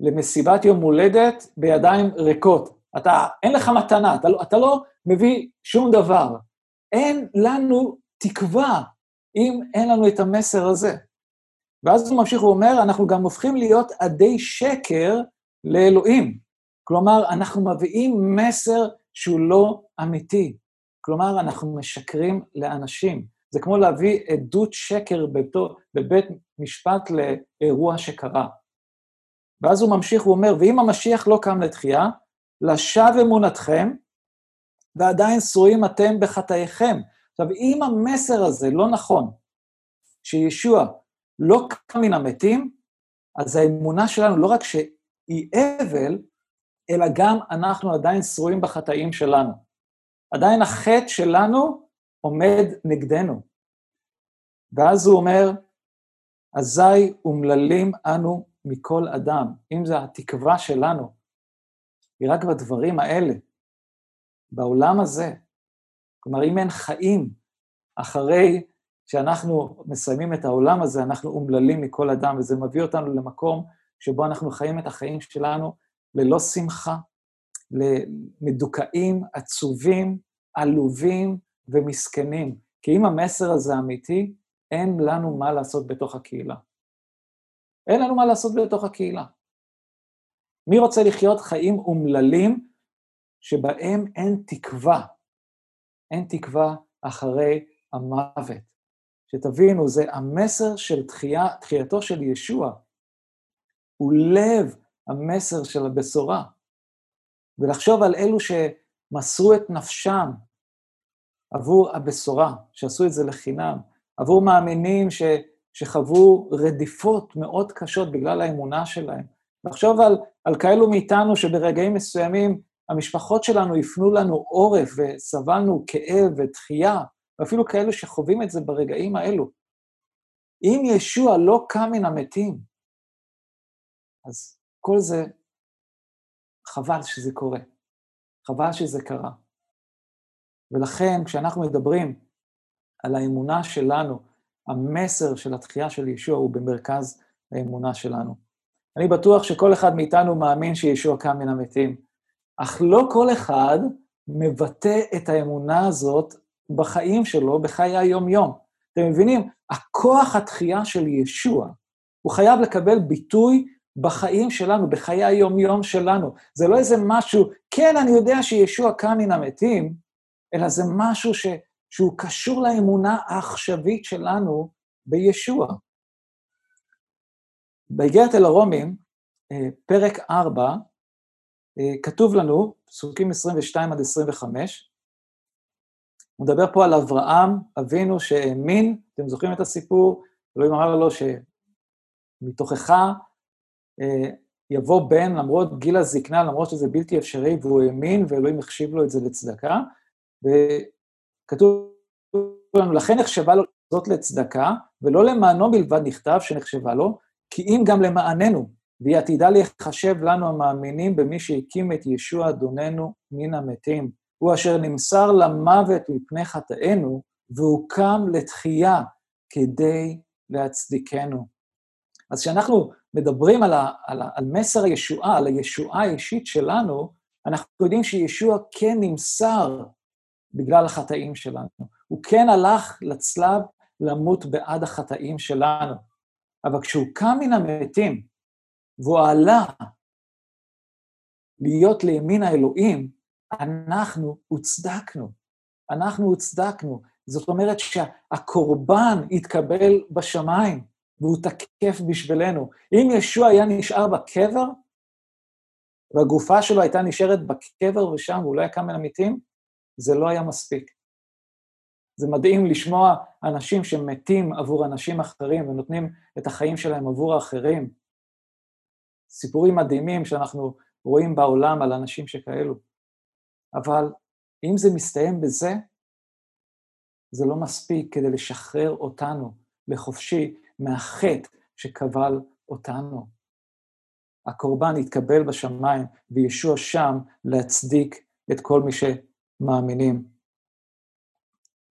למסיבת יום הולדת בידיים ריקות. אתה, אין לך מתנה, אתה לא, אתה לא מביא שום דבר. אין לנו תקווה אם אין לנו את המסר הזה. ואז הוא ממשיך ואומר, אנחנו גם הופכים להיות עדי שקר לאלוהים. כלומר, אנחנו מביאים מסר שהוא לא אמיתי. כלומר, אנחנו משקרים לאנשים. זה כמו להביא עדות שקר בביתו, בבית משפט לאירוע שקרה. ואז הוא ממשיך ואומר, ואם המשיח לא קם לתחייה, לשווא אמונתכם, ועדיין שרועים אתם בחטאיכם. עכשיו, אם המסר הזה לא נכון, שישוע לא קם מן המתים, אז האמונה שלנו לא רק שהיא אבל, אלא גם אנחנו עדיין שרועים בחטאים שלנו. עדיין החטא שלנו עומד נגדנו. ואז הוא אומר, אזי אומללים אנו מכל אדם. אם זו התקווה שלנו, היא רק בדברים האלה, בעולם הזה. כלומר, אם אין חיים אחרי שאנחנו מסיימים את העולם הזה, אנחנו אומללים מכל אדם, וזה מביא אותנו למקום שבו אנחנו חיים את החיים שלנו ללא שמחה, מדוכאים, עצובים, עלובים ומסכנים. כי אם המסר הזה אמיתי, אין לנו מה לעשות בתוך הקהילה. אין לנו מה לעשות בתוך הקהילה. מי רוצה לחיות חיים אומללים שבהם אין תקווה? אין תקווה אחרי המוות. שתבינו, זה המסר של תחייה, תחייתו של ישוע. הוא לב המסר של הבשורה. ולחשוב על אלו שמסרו את נפשם עבור הבשורה, שעשו את זה לחינם, עבור מאמינים ש, שחוו רדיפות מאוד קשות בגלל האמונה שלהם. לחשוב על, על כאלו מאיתנו שברגעים מסוימים המשפחות שלנו הפנו לנו עורף וסבלנו כאב ודחייה, ואפילו כאלו שחווים את זה ברגעים האלו. אם ישוע לא קם מן המתים, אז כל זה, חבל שזה קורה. חבל שזה קרה. ולכן, כשאנחנו מדברים על האמונה שלנו, המסר של התחייה של ישוע הוא במרכז האמונה שלנו. אני בטוח שכל אחד מאיתנו מאמין שישוע קם מן המתים, אך לא כל אחד מבטא את האמונה הזאת בחיים שלו, בחיי היום-יום. אתם מבינים? הכוח התחייה של ישוע, הוא חייב לקבל ביטוי בחיים שלנו, בחיי היום-יום שלנו. זה לא איזה משהו, כן, אני יודע שישוע קם מן המתים, אלא זה משהו ש, שהוא קשור לאמונה העכשווית שלנו בישוע. באיגרת אל הרומים, אה, פרק 4, אה, כתוב לנו, פסוקים 22 עד 25, הוא מדבר פה על אברהם, אבינו שהאמין, אתם זוכרים את הסיפור? אלוהים אמר לו שמתוכך יבוא בן למרות גיל הזקנה, למרות שזה בלתי אפשרי, והוא האמין, ואלוהים החשיב לו את זה לצדקה. וכתוב לנו, לכן נחשבה לו זאת לצדקה, ולא למענו בלבד נכתב שנחשבה לו, כי אם גם למעננו, והיא עתידה להיחשב לנו המאמינים במי שהקים את ישוע אדוננו מן המתים. הוא אשר נמסר למוות מפני חטאינו, והוא קם לתחייה כדי להצדיקנו. אז כשאנחנו מדברים על, ה, על, ה, על מסר הישועה, על הישועה האישית שלנו, אנחנו יודעים שישוע כן נמסר בגלל החטאים שלנו. הוא כן הלך לצלב למות בעד החטאים שלנו. אבל כשהוא קם מן המתים, והוא עלה להיות לימין האלוהים, אנחנו הוצדקנו. אנחנו הוצדקנו. זאת אומרת שהקורבן התקבל בשמיים. והוא תקף בשבילנו. אם ישוע היה נשאר בקבר, והגופה שלו הייתה נשארת בקבר ושם, והוא לא היה קם מן המתים, זה לא היה מספיק. זה מדהים לשמוע אנשים שמתים עבור אנשים אחרים ונותנים את החיים שלהם עבור האחרים. סיפורים מדהימים שאנחנו רואים בעולם על אנשים שכאלו. אבל אם זה מסתיים בזה, זה לא מספיק כדי לשחרר אותנו לחופשי מהחטא שקבל אותנו. הקורבן התקבל בשמיים, וישוע שם להצדיק את כל מי שמאמינים.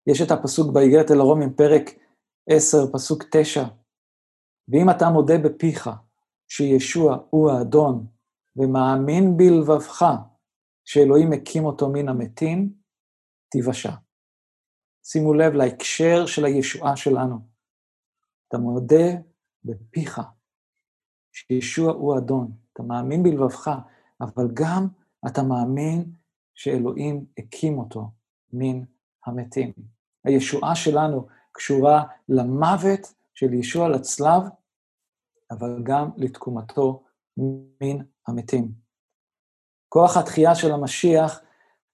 יש את הפסוק באיגרת אל הרומים, פרק 10, פסוק 9, ואם אתה מודה בפיך שישוע הוא האדון, ומאמין בלבבך שאלוהים הקים אותו מן המתים, תיוושע. שימו לב להקשר של הישועה שלנו. אתה מודה בפיך שישוע הוא אדון, אתה מאמין בלבבך, אבל גם אתה מאמין שאלוהים הקים אותו מן המתים. הישועה שלנו קשורה למוות של ישוע לצלב, אבל גם לתקומתו מן המתים. כוח התחייה של המשיח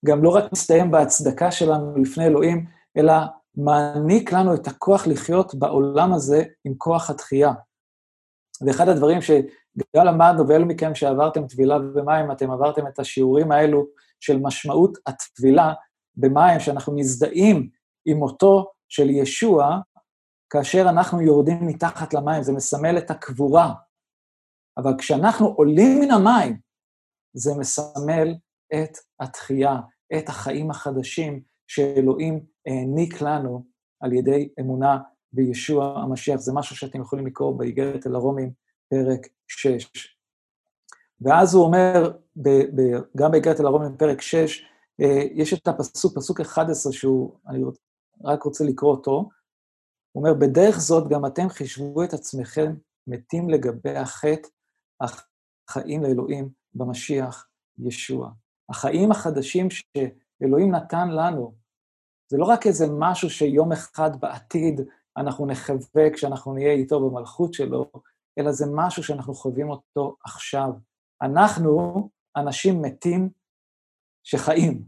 גם לא רק מסתיים בהצדקה שלנו לפני אלוהים, אלא מעניק לנו את הכוח לחיות בעולם הזה עם כוח התחייה. ואחד הדברים שגם למדנו, ואלו מכם שעברתם טבילה במים, אתם עברתם את השיעורים האלו של משמעות הטבילה במים, שאנחנו מזדהים עם מותו של ישוע, כאשר אנחנו יורדים מתחת למים, זה מסמל את הקבורה. אבל כשאנחנו עולים מן המים, זה מסמל את התחייה, את החיים החדשים שאלוהים העניק לנו על ידי אמונה בישוע המשיח. זה משהו שאתם יכולים לקרוא באיגרת אל הרומים, פרק 6. ואז הוא אומר, ב, ב, גם באיגרת אל הרומים, פרק 6, אה, יש את הפסוק, פסוק 11, שהוא, אני רק רוצה לקרוא אותו, הוא אומר, בדרך זאת גם אתם חישבו את עצמכם מתים לגבי החטא, אך חיים לאלוהים במשיח ישוע. החיים החדשים שאלוהים נתן לנו, זה לא רק איזה משהו שיום אחד בעתיד אנחנו נחווה כשאנחנו נהיה איתו במלכות שלו, אלא זה משהו שאנחנו חווים אותו עכשיו. אנחנו אנשים מתים שחיים.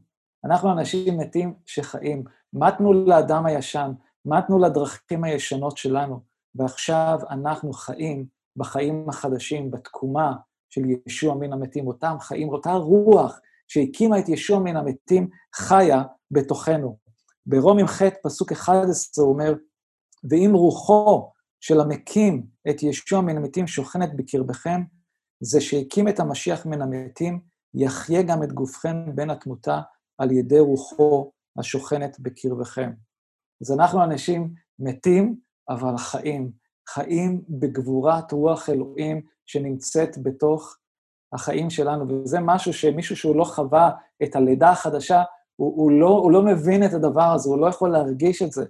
אנחנו אנשים מתים שחיים. מתנו לאדם הישן, מתנו לדרכים הישנות שלנו, ועכשיו אנחנו חיים בחיים החדשים, בתקומה של ישוע מן המתים, אותם חיים, אותה רוח שהקימה את ישוע מן המתים, חיה בתוכנו. ברומים ח', פסוק 11, הוא אומר, ואם רוחו של המקים את ישוע מן המתים שוכנת בקרבכם, זה שהקים את המשיח מן המתים, יחיה גם את גופכם בין התמותה על ידי רוחו השוכנת בקרבכם. אז אנחנו אנשים מתים, אבל חיים. חיים בגבורת רוח אלוהים שנמצאת בתוך החיים שלנו, וזה משהו שמישהו שהוא לא חווה את הלידה החדשה, הוא, הוא, לא, הוא לא מבין את הדבר הזה, הוא לא יכול להרגיש את זה.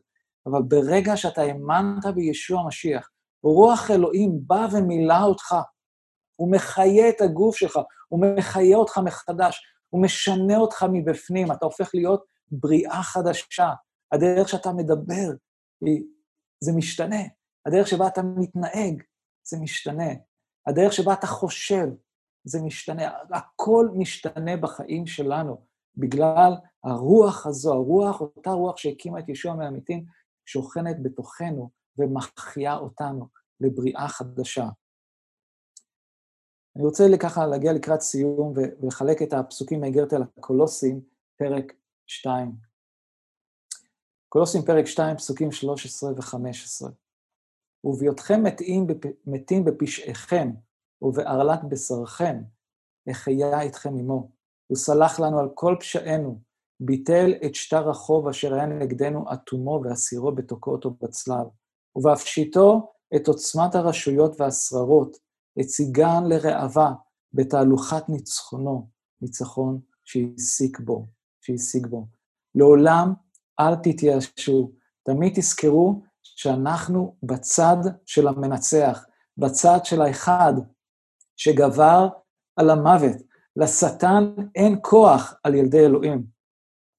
אבל ברגע שאתה האמנת בישוע המשיח, רוח אלוהים בא ומילא אותך, הוא מחיה את הגוף שלך, הוא מחיה אותך מחדש, הוא משנה אותך מבפנים, אתה הופך להיות בריאה חדשה. הדרך שאתה מדבר, זה משתנה. הדרך שבה אתה מתנהג, זה משתנה. הדרך שבה אתה חושב, זה משתנה. הכל משתנה בחיים שלנו, בגלל הרוח הזו, הרוח, אותה רוח שהקימה את ישוע מהמתים, שוכנת בתוכנו ומחיה אותנו לבריאה חדשה. אני רוצה ככה להגיע לקראת סיום ולחלק את הפסוקים מאגרת אל הקולוסים, פרק 2. קולוסים פרק 2, פסוקים 13 ו-15. ובהיותכם מתים, מתים בפשעיכם ובערלת בשרכם, אחיה איתכם עמו. הוא סלח לנו על כל פשענו, ביטל את שטר החוב אשר היה נגדנו אטומו בתוקו אותו בצלב, ובהפשיטו את עוצמת הרשויות והשררות, הציגן לראווה בתהלוכת ניצחונו, ניצחון שהשיג בו, שהשיג בו. לעולם אל תתייאשו, תמיד תזכרו שאנחנו בצד של המנצח, בצד של האחד שגבר על המוות. לשטן אין כוח על ילדי אלוהים.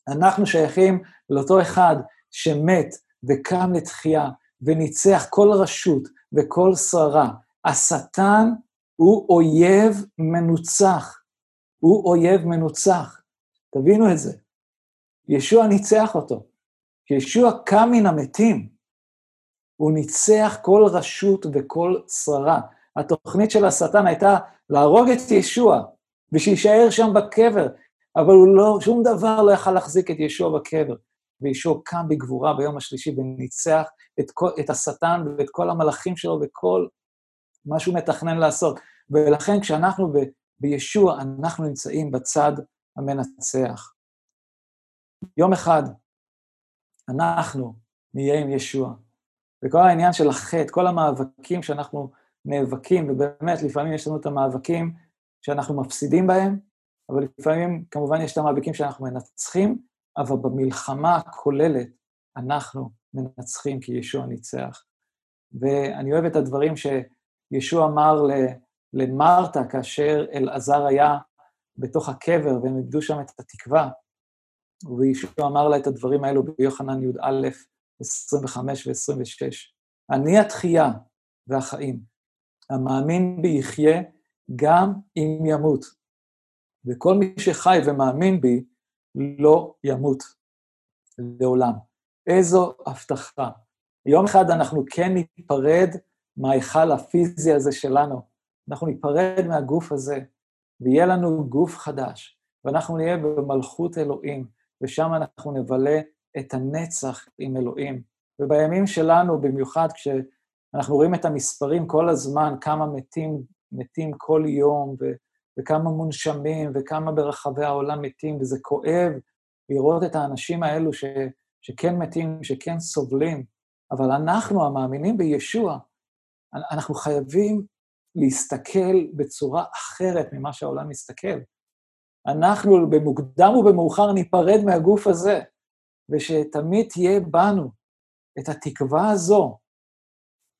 אנחנו שייכים לאותו אחד שמת וקם לתחייה וניצח כל רשות וכל שררה. השטן הוא אויב מנוצח. הוא אויב מנוצח. תבינו את זה. ישוע ניצח אותו. כשישוע קם מן המתים, הוא ניצח כל רשות וכל שררה. התוכנית של השטן הייתה להרוג את ישוע, ושיישאר שם בקבר, אבל הוא לא, שום דבר לא יכל להחזיק את ישוע בקבר. וישוע קם בגבורה ביום השלישי וניצח את, כל, את השטן ואת כל המלאכים שלו וכל מה שהוא מתכנן לעשות. ולכן כשאנחנו ב, בישוע, אנחנו נמצאים בצד המנצח. יום אחד אנחנו נהיה עם ישוע. וכל העניין של החטא, כל המאבקים שאנחנו נאבקים, ובאמת, לפעמים יש לנו את המאבקים שאנחנו מפסידים בהם, אבל לפעמים, כמובן, יש את המאבקים שאנחנו מנצחים, אבל במלחמה הכוללת אנחנו מנצחים כי ישוע ניצח. ואני אוהב את הדברים שישוע אמר למרתה כאשר אלעזר היה בתוך הקבר והם איבדו שם את התקווה, וישוע אמר לה את הדברים האלו ביוחנן י"א, 25 ו-26. אני התחייה והחיים, המאמין בי יחיה גם אם ימות, וכל מי שחי ומאמין בי לא ימות לעולם. איזו הבטחה. יום אחד אנחנו כן ניפרד מההיכל הפיזי הזה שלנו, אנחנו ניפרד מהגוף הזה, ויהיה לנו גוף חדש, ואנחנו נהיה במלכות אלוהים, ושם אנחנו נבלה את הנצח עם אלוהים. ובימים שלנו, במיוחד כשאנחנו רואים את המספרים כל הזמן, כמה מתים, מתים כל יום, ו, וכמה מונשמים, וכמה ברחבי העולם מתים, וזה כואב לראות את האנשים האלו ש, שכן מתים, שכן סובלים. אבל אנחנו, המאמינים בישוע, אנחנו חייבים להסתכל בצורה אחרת ממה שהעולם מסתכל. אנחנו במוקדם ובמאוחר ניפרד מהגוף הזה, ושתמיד תהיה בנו את התקווה הזו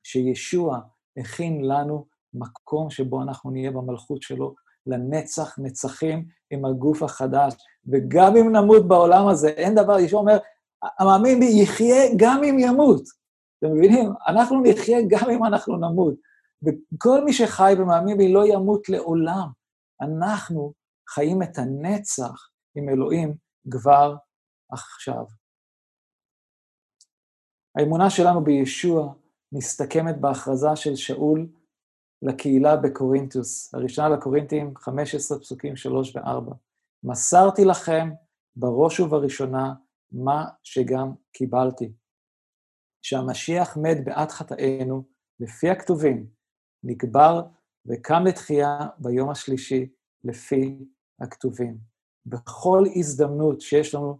שישוע הכין לנו מקום שבו אנחנו נהיה במלכות שלו לנצח נצחים עם הגוף החדש. וגם אם נמות בעולם הזה, אין דבר, ישוע אומר, המאמין בי יחיה גם אם ימות. אתם מבינים? אנחנו נחיה גם אם אנחנו נמות. וכל מי שחי ומאמין בי לא ימות לעולם. אנחנו חיים את הנצח עם אלוהים כבר עכשיו. האמונה שלנו בישוע מסתכמת בהכרזה של שאול לקהילה בקורינטוס, הראשונה לקורינטים, 15 פסוקים 3 ו-4. מסרתי לכם בראש ובראשונה מה שגם קיבלתי, שהמשיח מת בעד חטאינו, לפי הכתובים, נקבר וקם לתחייה ביום השלישי, לפי הכתובים. בכל הזדמנות שיש לנו,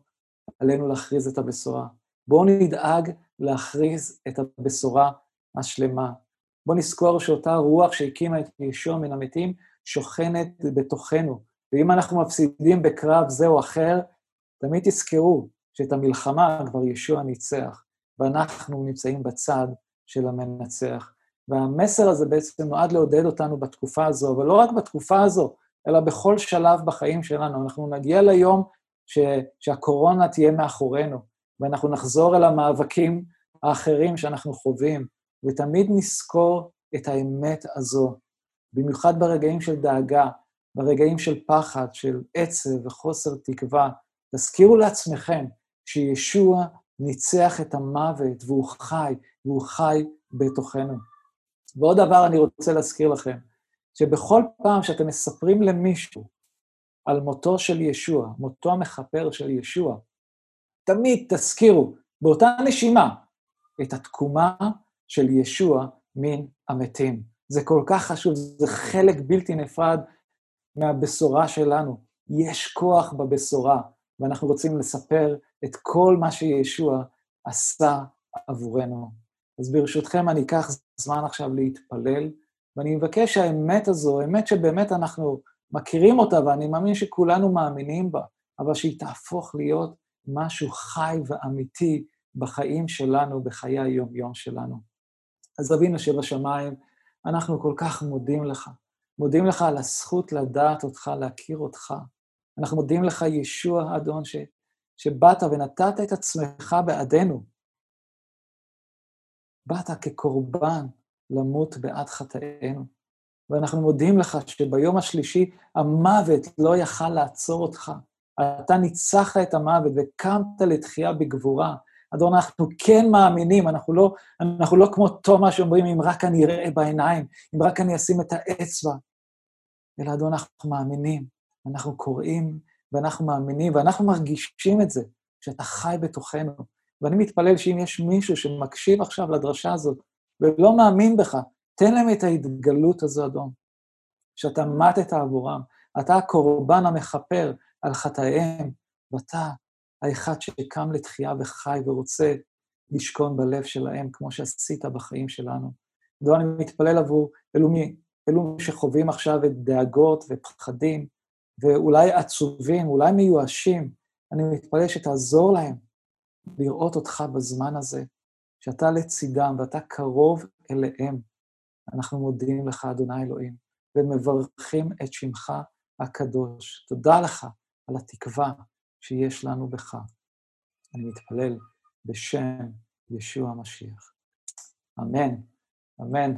עלינו להכריז את הבשורה. בואו נדאג להכריז את הבשורה השלמה. בואו נזכור שאותה רוח שהקימה את ישוע מן המתים שוכנת בתוכנו. ואם אנחנו מפסידים בקרב זה או אחר, תמיד תזכרו שאת המלחמה כבר ישוע ניצח, ואנחנו נמצאים בצד של המנצח. והמסר הזה בעצם נועד לעודד אותנו בתקופה הזו, אבל לא רק בתקופה הזו, אלא בכל שלב בחיים שלנו. אנחנו נגיע ליום ש, שהקורונה תהיה מאחורינו, ואנחנו נחזור אל המאבקים האחרים שאנחנו חווים, ותמיד נזכור את האמת הזו, במיוחד ברגעים של דאגה, ברגעים של פחד, של עצב וחוסר תקווה. תזכירו לעצמכם שישוע ניצח את המוות, והוא חי, והוא חי בתוכנו. ועוד דבר אני רוצה להזכיר לכם, שבכל פעם שאתם מספרים למישהו על מותו של ישוע, מותו המכפר של ישוע, תמיד תזכירו באותה נשימה את התקומה של ישוע מן המתים. זה כל כך חשוב, זה חלק בלתי נפרד מהבשורה שלנו. יש כוח בבשורה, ואנחנו רוצים לספר את כל מה שישוע עשה עבורנו. אז ברשותכם, אני אקח זמן עכשיו להתפלל, ואני מבקש שהאמת הזו, אמת שבאמת אנחנו מכירים אותה, ואני מאמין שכולנו מאמינים בה, אבל שהיא תהפוך להיות משהו חי ואמיתי בחיים שלנו, בחיי היום-יום שלנו. אז אבינו שבשמיים, אנחנו כל כך מודים לך. מודים לך על הזכות לדעת אותך, להכיר אותך. אנחנו מודים לך, ישוע, אדון, ש, שבאת ונתת את עצמך בעדנו. באת כקורבן למות בעד חטאינו. ואנחנו מודים לך שביום השלישי המוות לא יכל לעצור אותך. אתה ניצחת את המוות וקמת לתחייה בגבורה. אדון, אנחנו כן מאמינים, אנחנו לא, אנחנו לא כמו תומא שאומרים, אם רק אני אראה בעיניים, אם רק אני אשים את האצבע. אלא, אדון, אנחנו מאמינים, אנחנו קוראים ואנחנו מאמינים, ואנחנו מרגישים את זה, שאתה חי בתוכנו. ואני מתפלל שאם יש מישהו שמקשיב עכשיו לדרשה הזאת ולא מאמין בך, תן להם את ההתגלות הזו, אדון, שאתה מתת עבורם. אתה הקורבן המכפר על חטאיהם, ואתה האחד שקם לתחייה וחי ורוצה לשכון בלב שלהם, כמו שעשית בחיים שלנו. אדון, אני מתפלל עבור אלו, מי, אלו שחווים עכשיו את דאגות ופחדים, ואולי עצובים, אולי מיואשים, אני מתפלל שתעזור להם לראות אותך בזמן הזה, שאתה לצידם ואתה קרוב אליהם. אנחנו מודים לך, אדוני אלוהים, ומברכים את שמך הקדוש. תודה לך על התקווה שיש לנו בך. אני מתפלל בשם ישוע המשיח. אמן, אמן.